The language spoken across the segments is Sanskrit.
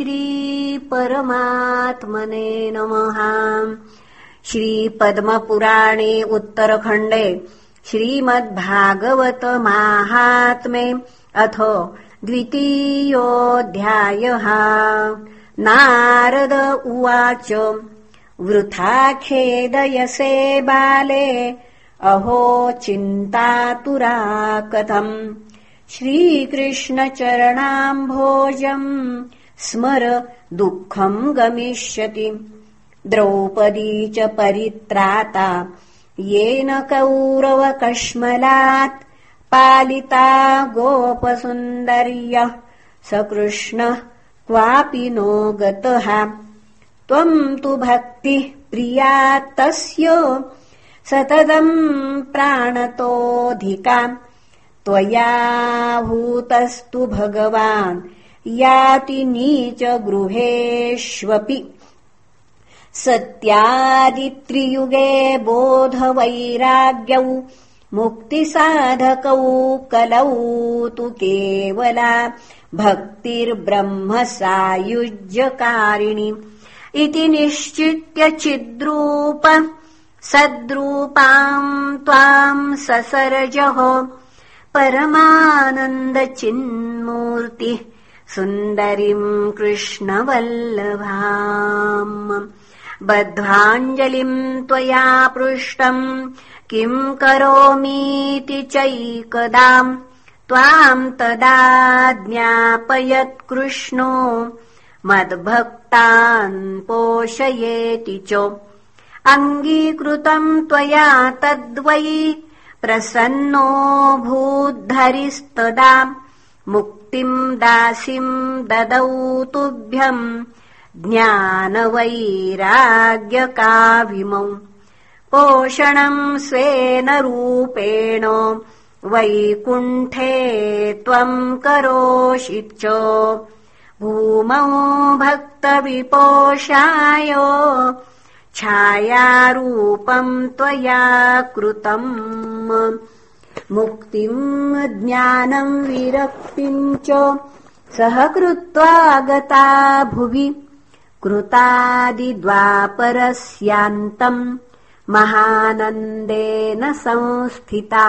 श्रीपरमात्मने नमः। श्रीपद्मपुराणे उत्तरखण्डे श्रीमद्भागवतमाहात्मे अथ द्वितीयोऽध्यायः। नारद उवाच वृथा खेदयसे बाले अहो चिन्तातुरा कथम् श्रीकृष्णचरणाम्भोजम् स्मर दुःखम् गमिष्यति। द्रौपदी च परित्राता। येन कौरवकश्मलात् पालिता गोपसुन्दर्यः। स कृष्णः क्वापि नो गतः। त्वम् तु भक्तिः प्रिया तस्य। सततम् प्राणतोऽधिका। त्वयाभूतस्तु भगवान् याति नीच गृहेष्वपि। सत्यादित्रियुगे बोधवैराग्यौ मुक्तिसाधकौ कलौ तु केवला भक्तिर्ब्रह्म सायुज्यकारिणि इति निश्चित्य चिद्रूप सद्रूपाम् त्वाम् ससरजः। परमानन्दचिन्मूर्तिः सुन्दरीम् कृष्णवल्लभाम् बद्ध्वाञ्जलिम् त्वया पृष्टम् किम् करोमीति चैकदाम् त्वाम् तदा ज्ञापयत्कृष्णो मद्भक्तान् पोषयेति च अङ्गीकृतम् त्वया तद्वै प्रसन्नो भूद्धरिस्तदा मुक्तिम् दासिम् ददौ तुभ्यम् ज्ञानवैराग्यकाविमौ। पोषणम् स्वेन रूपेण वैकुण्ठे त्वम् करोषि च। भूमौ भक्तविपोषाय छायारूपम् त्वया कृतम् मुक्तिम् ज्ञानम् विरक्तिम् च सह कृत्वा गता भुवि कृतादिद्वापरस्यान्तम् महानन्देन संस्थिता।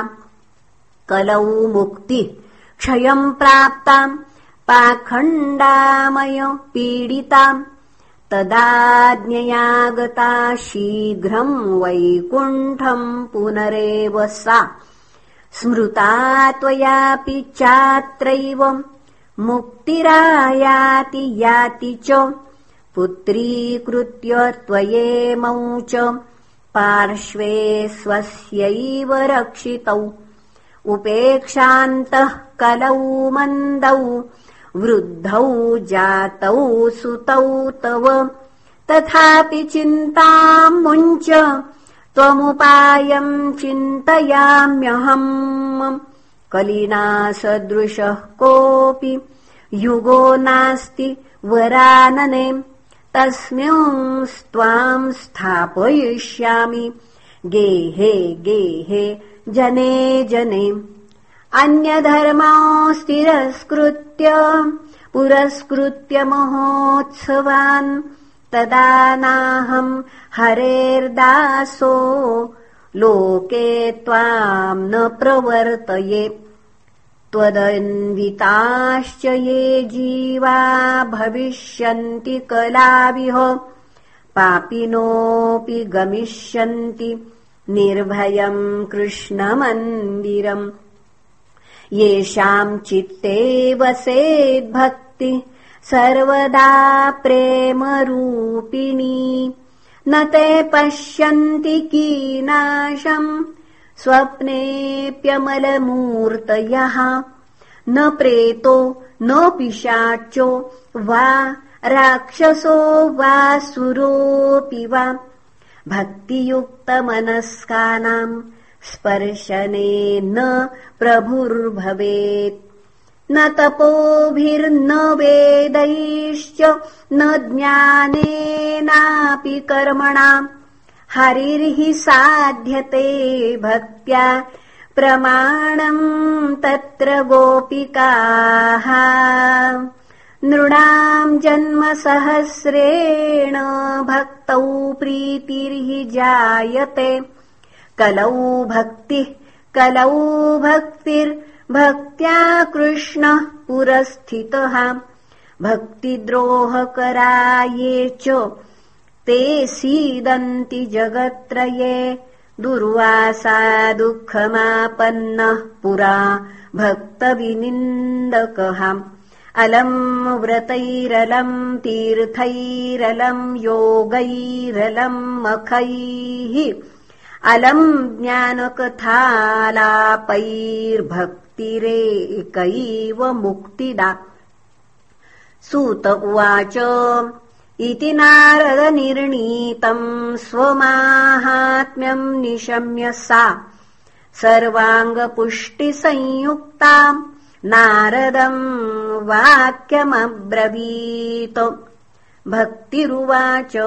कलौ मुक्ति क्षयम् प्राप्ताम् पाखण्डामय पीडिताम् तदाज्ञयागता शीघ्रम् वैकुण्ठम् पुनरेव सा स्मृता त्वयापि चात्रैव मुक्तिरायाति याति च पुत्रीकृत्य त्वयेमौ च पार्श्वे स्वस्यैव रक्षितौ उपेक्षान्तः कलौ मन्दौ वृद्धौ जातौ सुतौ तव तथापि चिन्ताम् मुञ्च त्वमुपायम् चिन्तयाम्यहम्। कलिना सदृशः कोऽपि युगो नास्ति वरानने। तस्मिंस्त्वाम् स्थापयिष्यामि। गेहे गेहे जने जने। अन्यधर्मास्तिरस्कृत्य। पुरस्कृत्य महोत्सवान् तदा नाहम् हरेर्दासो लोके त्वाम् न प्रवर्तये। त्वदन्विताश्च ये जीवा भविष्यन्ति कलाविह पापिनोऽपि गमिष्यन्ति निर्भयम् कृष्णमन्दिरम्। येषाम् चित्ते वसेद्भक्ति सर्वदा प्रेमरूपिणी। न ते पश्यन्ति कीनाशम् स्वप्नेऽप्यमलमूर्तयः। न प्रेतो न पिशाचो वा राक्षसो वा सुरोऽपि वा। भक्तियुक्तमनस्कानाम् स्पर्शनेन प्रभुर्भवेत् न तपोभिर्न वेदैश्च न ज्ञानेनापि कर्मणा। हरिर्हि साध्यते भक्त्या प्रमाणम् तत्र गोपिकाः। नृणाम् जन्मसहस्रेण भक्तौ प्रीतिर्हि जायते। कलौ भक्तिः कलौ भक्तिर्भक्त्या कृष्णः पुरस्थितः। भक्तिद्रोहकरा ये च ते सीदन्ति जगत्त्रये। दुर्वासा दुःखमापन्नः पुरा भक्तविनिन्दकः। अलम् व्रतैरलम् तीर्थैरलम् योगैरलम् मखैः अलम् ज्ञानकथालापैर्भक्तिरेकैव मुक्तिदा। सूत उवाच इति नारदनिर्णीतम् स्वमाहात्म्यम् निशम्य सा। सर्वाङ्गपुष्टिसंयुक्ता नारदम् वाक्यमब्रवीत्। भक्तिरुवाच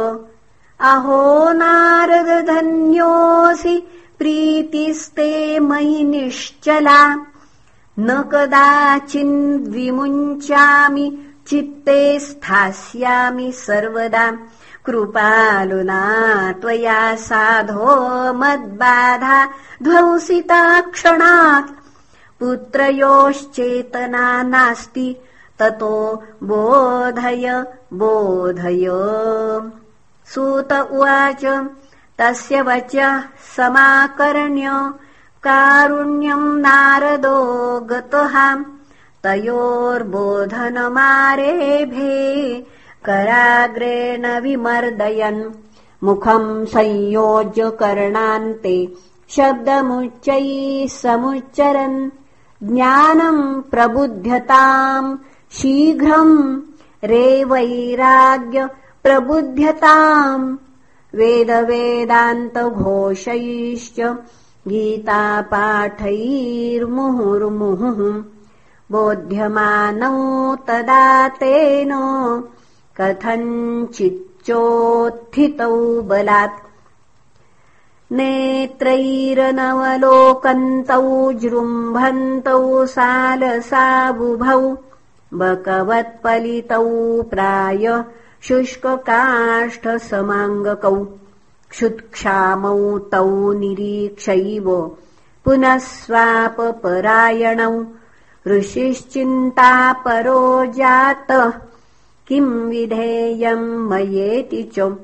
अहो नारदधन्योऽसि प्रीतिस्ते मयि निश्चला। न कदाचिन्विमुञ्चामि चित्ते स्थास्यामि सर्वदा। कृपालुना त्वया साधो मद्बाधा ध्वंसिता क्षणात् पुत्रयोश्चेतना नास्ति ततो बोधय बोधय सूत उवाच तस्य वच समाकर्ण्य कारुण्यम् नारदो गतः। तयोर्बोधनमारेभे कराग्रेण विमर्दयन्। मुखम् संयोज्य कर्णान्ते शब्दमुच्चैः समुच्चरन्। ज्ञानम् प्रबुध्यताम् शीघ्रम् रे वैराग्य प्रबुध्यताम्। वेदवेदान्तघोषैश्च गीतापाठैर्मुहुर्मुहुः। बोध्यमानौ तदा तेन कथञ्चिच्चोत्थितौ बलात्। नेत्रैरनवलोकन्तौ जृम्भन्तौ सालसाबुभौ। बकवत्पलितौ प्राय शुष्ककाष्ठसमाङ्गकौ क्षुत्क्षामौ तौ निरीक्षैव पुनः स्वापपरायणौ ऋषिश्चिन्तापरो जातः किम् विधेयम् मयेति च।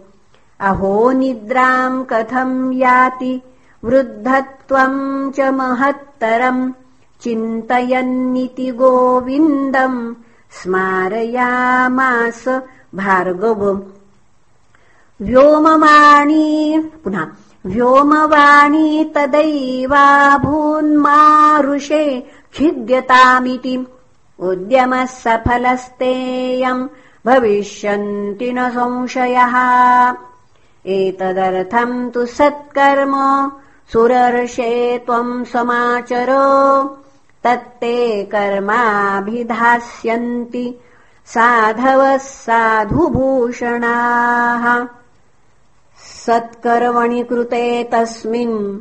अहो निद्राम् कथम् याति? वृद्धत्वम् च महत्तरम् चिन्तयन्निति गोविन्दम् स्मारयामास भार्गव व्योमवाणी पुनः व्योमवाणी तदैवाभून्मारुषे खिद्यतामिति उद्यमः सफलस्तेयम् भविष्यन्ति न संशयः। एतदर्थम् तु सत्कर्म सुरर्षे त्वम् समाचर। तत्ते कर्माभिधास्यन्ति साधवः साधुभूषणाः। सत्कर्मणि कृते तस्मिन्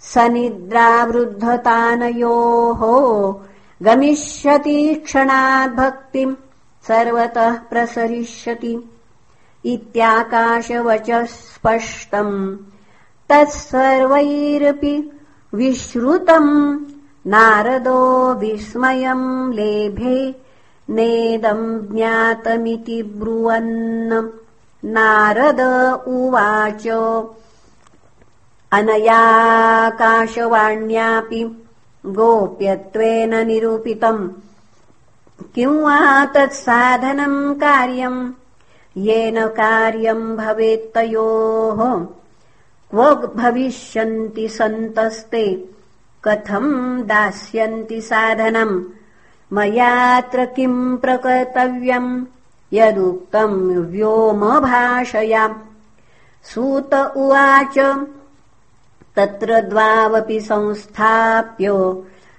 सनिद्रावृद्धतानयोः गमिष्यति क्षणाद्भक्तिम् सर्वतः प्रसरिष्यति। इत्याकाशवचः स्पष्टम्। तत्सर्वैरपि विश्रुतम्। नारदो विस्मयम् लेभे नेदम् ज्ञातमिति ब्रुवन् नारद उवाच अनयाकाशवाण्यापि गोप्यत्वेन निरूपितम्। किम् वा तत्साधनम् कार्यम्? येन कार्यम् भवेत्तयोः क्व भविष्यन्ति सन्तस्ते? कथम् दास्यन्ति साधनम् मयात्र किम् प्रकर्तव्यम्? यदुक्तम् व्योमभाषया सूत उवाच तत्र द्वावपि संस्थाप्य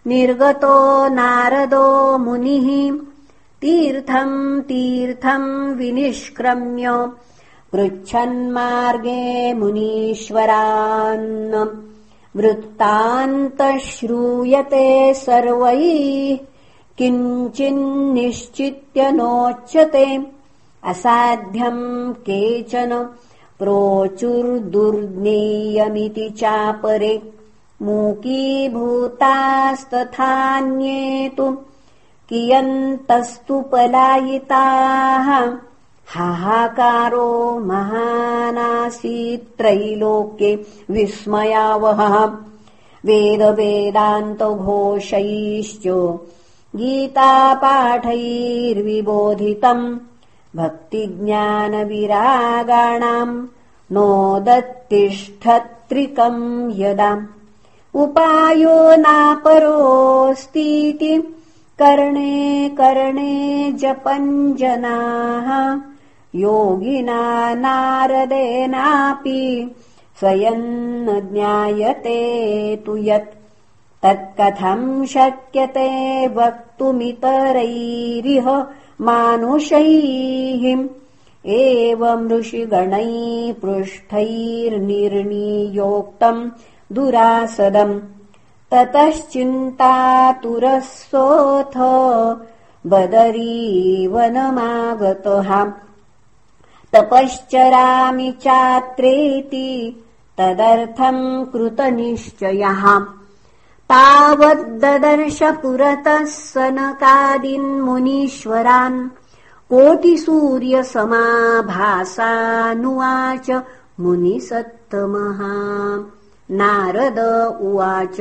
निर्गतो नारदो मुनिः। तीर्थम् तीर्थम् विनिष्क्रम्य पृच्छन्मार्गे मुनीश्वरान्। वृत्तान्तः श्रूयते सर्वैः किञ्चिन्निश्चित्य नोच्यते असाध्यम् केचन प्रोचुर्दुर्ज्ञेयमिति चापरे। मूकीभूतास्तथान्ये तु कियन्तस्तु पलायिताः। हाहाकारो महानासीत्त्रैलोक्ये विस्मयावहः। वेदवेदान्तघोषैश्च गीतापाठैर्विबोधितम् भक्तिज्ञानविरागाणाम् नोदत्तिष्ठत्रिकम् यदा। उपायो नापरोऽस्तीति कर्णे कर्णे जपञ्जनाः। योगिना नारदेनापि स्वयम् न ज्ञायते तु यत् तत्कथम् शक्यते वक्तुमितरैरिह मानुषैः। एवम् ऋषिगणैः पृष्ठैर्निर्णीयोक्तम् दुरासदम्। ततश्चिन्तातुरसोऽथ बदरीवनमागतः। तपश्चरामि चात्रेति तदर्थम् कृतनिश्चयः तावद्ददर्श पुरतः सनकादिन्मुनीश्वरान् कोटिसूर्यसमाभासानुवाच मुनिसत्तमः नारद उवाच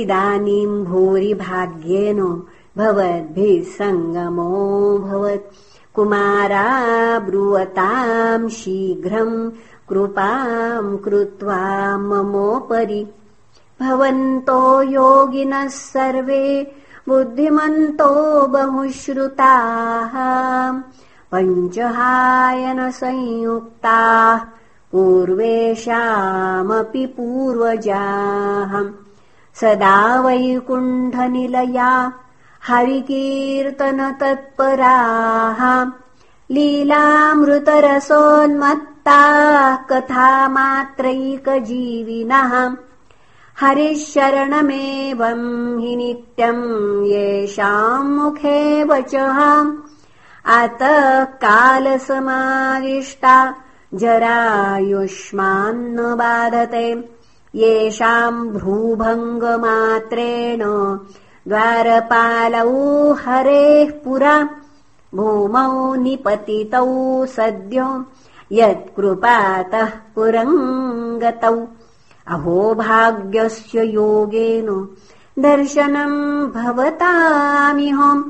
इदानीम् भूरिभाग्येन भवद्भिः सङ्गमो भवत्। कुमारा ब्रुवताम् शीघ्रम् कृपाम् कृत्वा ममोपरि भवन्तो योगिनः सर्वे बुद्धिमन्तो बहुश्रुताः। पञ्चहायनसंयुक्ताः पूर्वेषामपि पूर्वजाः। सदा वैकुण्ठनिलया हरिकीर्तनतत्पराः। लीलामृतरसोन्मत्ताः कथामात्रैकजीविनः हरिः शरणमेवम् हि नित्यम् येषाम् मुखे वचः। अतः कालसमाविष्टा जरायुष्मान्न बाधते। येषाम् भ्रूभङ्गमात्रेण द्वारपालौ हरेः पुरा। भूमौ निपतितौ सद्यो। यत्कृपातः पुरङ्गतौ अहोभाग्यस्य योगेन दर्शनम् भवतामिहम्।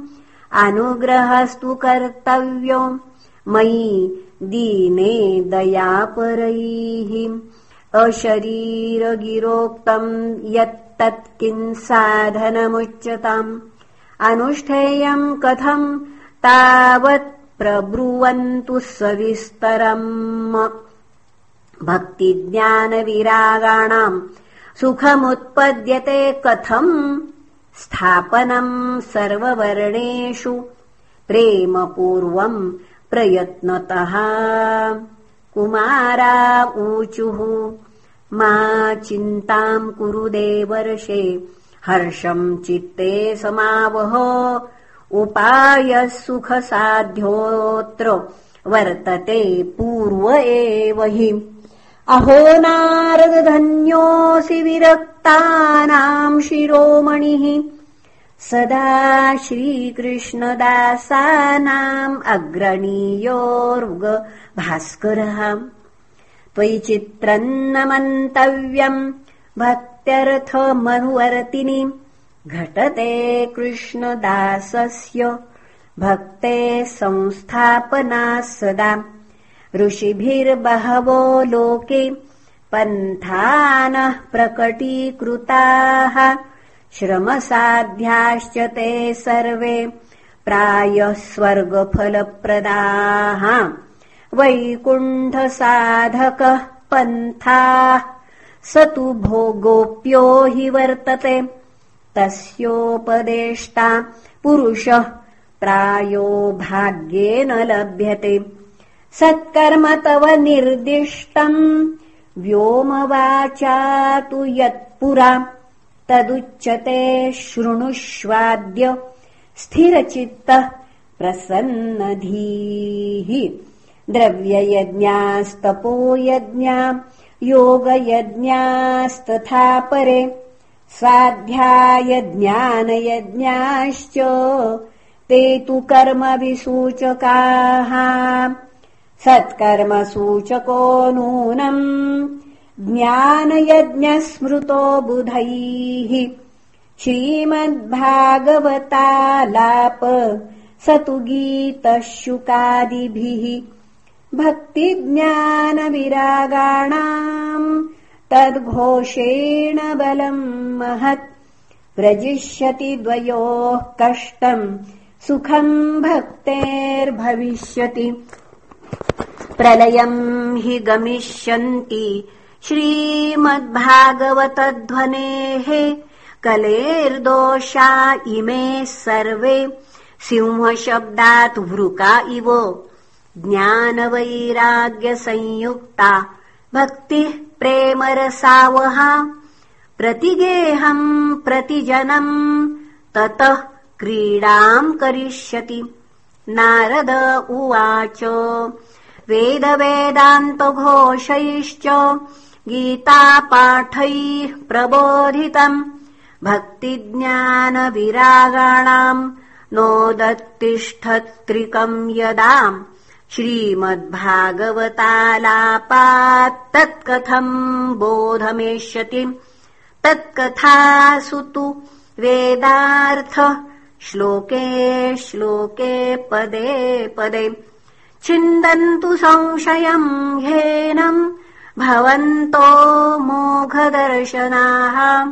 अनुग्रहस्तु कर्तव्यो मयि दीने दयापरैः। अशरीरगिरोक्तम् यत्तत्किम् साधनमुच्यताम्। अनुष्ठेयम् कथम् तावत् प्रब्रुवन्तु सविस्तरम् भक्तिज्ञानविरागाणाम् सुखमुत्पद्यते कथम् स्थापनम् सर्ववर्णेषु प्रेमपूर्वम् प्रयत्नतः। कुमारा ऊचुः मा चिन्ताम् कुरु देवर्षे हर्षम् चित्ते समावह उपायः सुखसाध्योऽत्र वर्तते पूर्व एव हि अहो नारदधन्योऽसि विरक्तानाम् शिरोमणिः। सदा श्रीकृष्णदासानाम् अग्रणीयोर्ग भास्करः। त्वयि चित्रम् न मन्तव्यम् भक्त्यर्थमनुवर्तिनि। घटते कृष्णदासस्य। भक्ते संस्थापना सदा ऋषिभिर्बहवो लोके पन्थानः प्रकटीकृताः। श्रमसाध्याश्च ते सर्वे प्रायः स्वर्गफलप्रदाः। वैकुण्ठसाधकः पन्थाः। स तु भोगोप्यो हि वर्तते। तस्योपदेष्टा पुरुषः प्रायो भाग्येन लभ्यते सत्कर्म तव निर्दिष्टम्। व्योमवाचा तु यत्पुरा। तदुच्यते शृणुष्वाद्य स्थिरचित्तः प्रसन्नधीः। द्रव्ययज्ञास्तपो यज्ञा योगयज्ञास्तथा परे। स्वाध्यायज्ञानयज्ञाश्च। ते तु कर्मविसूचकाः सत्कर्मसूचको नूनम् ज्ञानयज्ञस्मृतो बुधैः श्रीमद्भागवतालाप स तु गीतशुकादिभिः भक्तिज्ञानविरागाणाम् तद्घोषेण बलम् महत् व्रजिष्यति द्वयोः कष्टम् सुखम् भक्तेर्भविष्यति प्रलयम् हि गमिष्यन्ति। श्रीमद्भागवतध्वनेः कलेर्दोषा इमे सर्वे सिंहशब्दात् वृका इव। ज्ञानवैराग्यसंयुक्ता भक्तिः प्रेमरसावहा प्रतिगेहम् प्रतिजनम् ततः क्रीडाम् करिष्यति। नारद उवाच वेदवेदान्तघोषैश्च गीतापाठैः प्रबोधितम्। भक्तिज्ञानविरागाणाम् नोदत्तिष्ठत्रिकम् यदाम्। श्रीमद्भागवतालापात्तत्कथम् बोधमेष्यति। तत्कथासु तु वेदार्थ। श्लोके श्लोके पदे पदे छिन्दन्तु संशयम् ह्येनम् भवन्तो मोघदर्शनाः।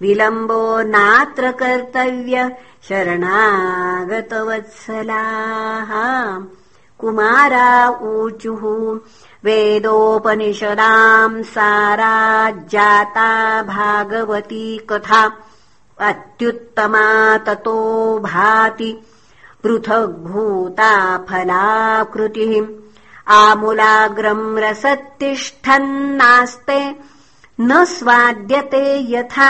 विलम्बो नात्र कर्तव्य शरणागतवत्सलाः। कुमारा ऊचुः वेदोपनिषदाम् साराज्जाता भागवती कथा। अत्युत्तमा ततो भाति पृथग्भूता फलाकृतिः आमूलाग्रम् रसत्तिष्ठन्नास्ते न स्वाद्यते यथा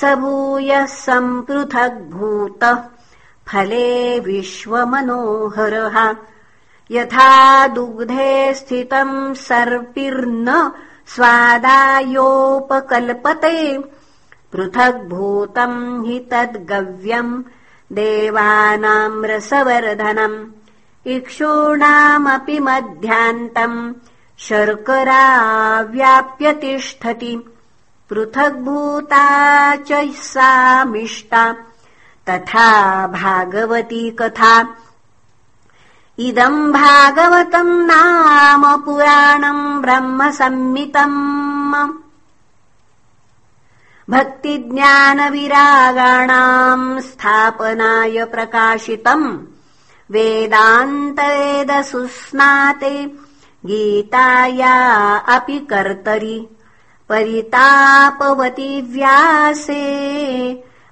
स भूयः सम्पृथग्भूतः फले विश्वमनोहरः। यथा दुग्धे स्थितम् सर्पिर्न स्वादायोपकल्पते पृथग्भूतम् हि तद्गव्यम् देवानाम् रसवर्धनम् इक्षूणामपि मध्यान्तम् शर्करा व्याप्य तिष्ठति पृथग्भूता च सामिष्टा। तथा भागवती कथा। इदम् भागवतम् नाम पुराणम् ब्रह्मसम्मितम् भक्तिज्ञानविरागाणाम् स्थापनाय प्रकाशितम् वेदान्तवेदसुस्नाते गीताया अपि कर्तरि। परितापवति व्यासे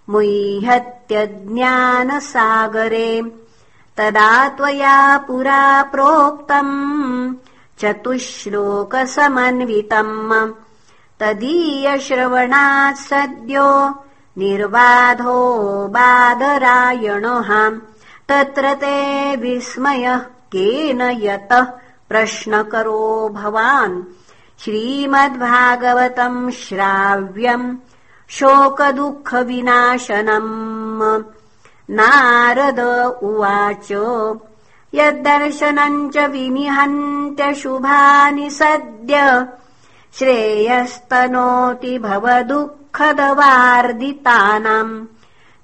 मुह्यत्यज्ञानसागरे। तदा त्वया पुरा प्रोक्तम् चतुश्लोकसमन्वितम् तदीयश्रवणात् सद्यो निर्बाधो बादरायणः तत्र ते विस्मयः केन यतः प्रश्नकरो भवान्। श्रीमद्भागवतम् श्राव्यम् शोकदुःखविनाशनम्। नारद उवाच यद्दर्शनम् च विनिहन्त्यशुभानि सद्य श्रेयस्तनोति भवदुःखदवार्दितानाम्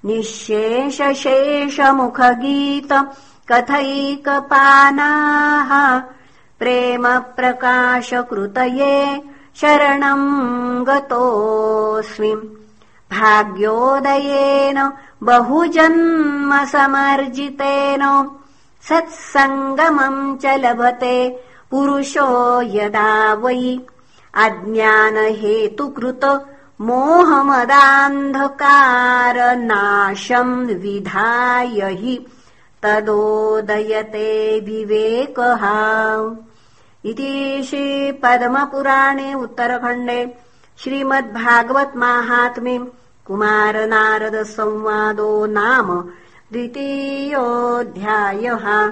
निःशेषशेषमुखगीत कथैकपानाः। प्रेमप्रकाशकृतये शरणम् गतोऽस्मि। भाग्योदयेन बहुजन्मसमर्जितेन सत्सङ्गमम् च लभते। पुरुषो यदा वै अज्ञानहेतुकृत मोहमदान्धकारनाशम् विधाय हि तदोदयते विवेकः। इति श्रीपद्मपुराणे उत्तरखण्डे श्रीमद्भागवत् माहात्म्ये कुमारनारदसंवादो नाम द्वितीयोऽध्यायः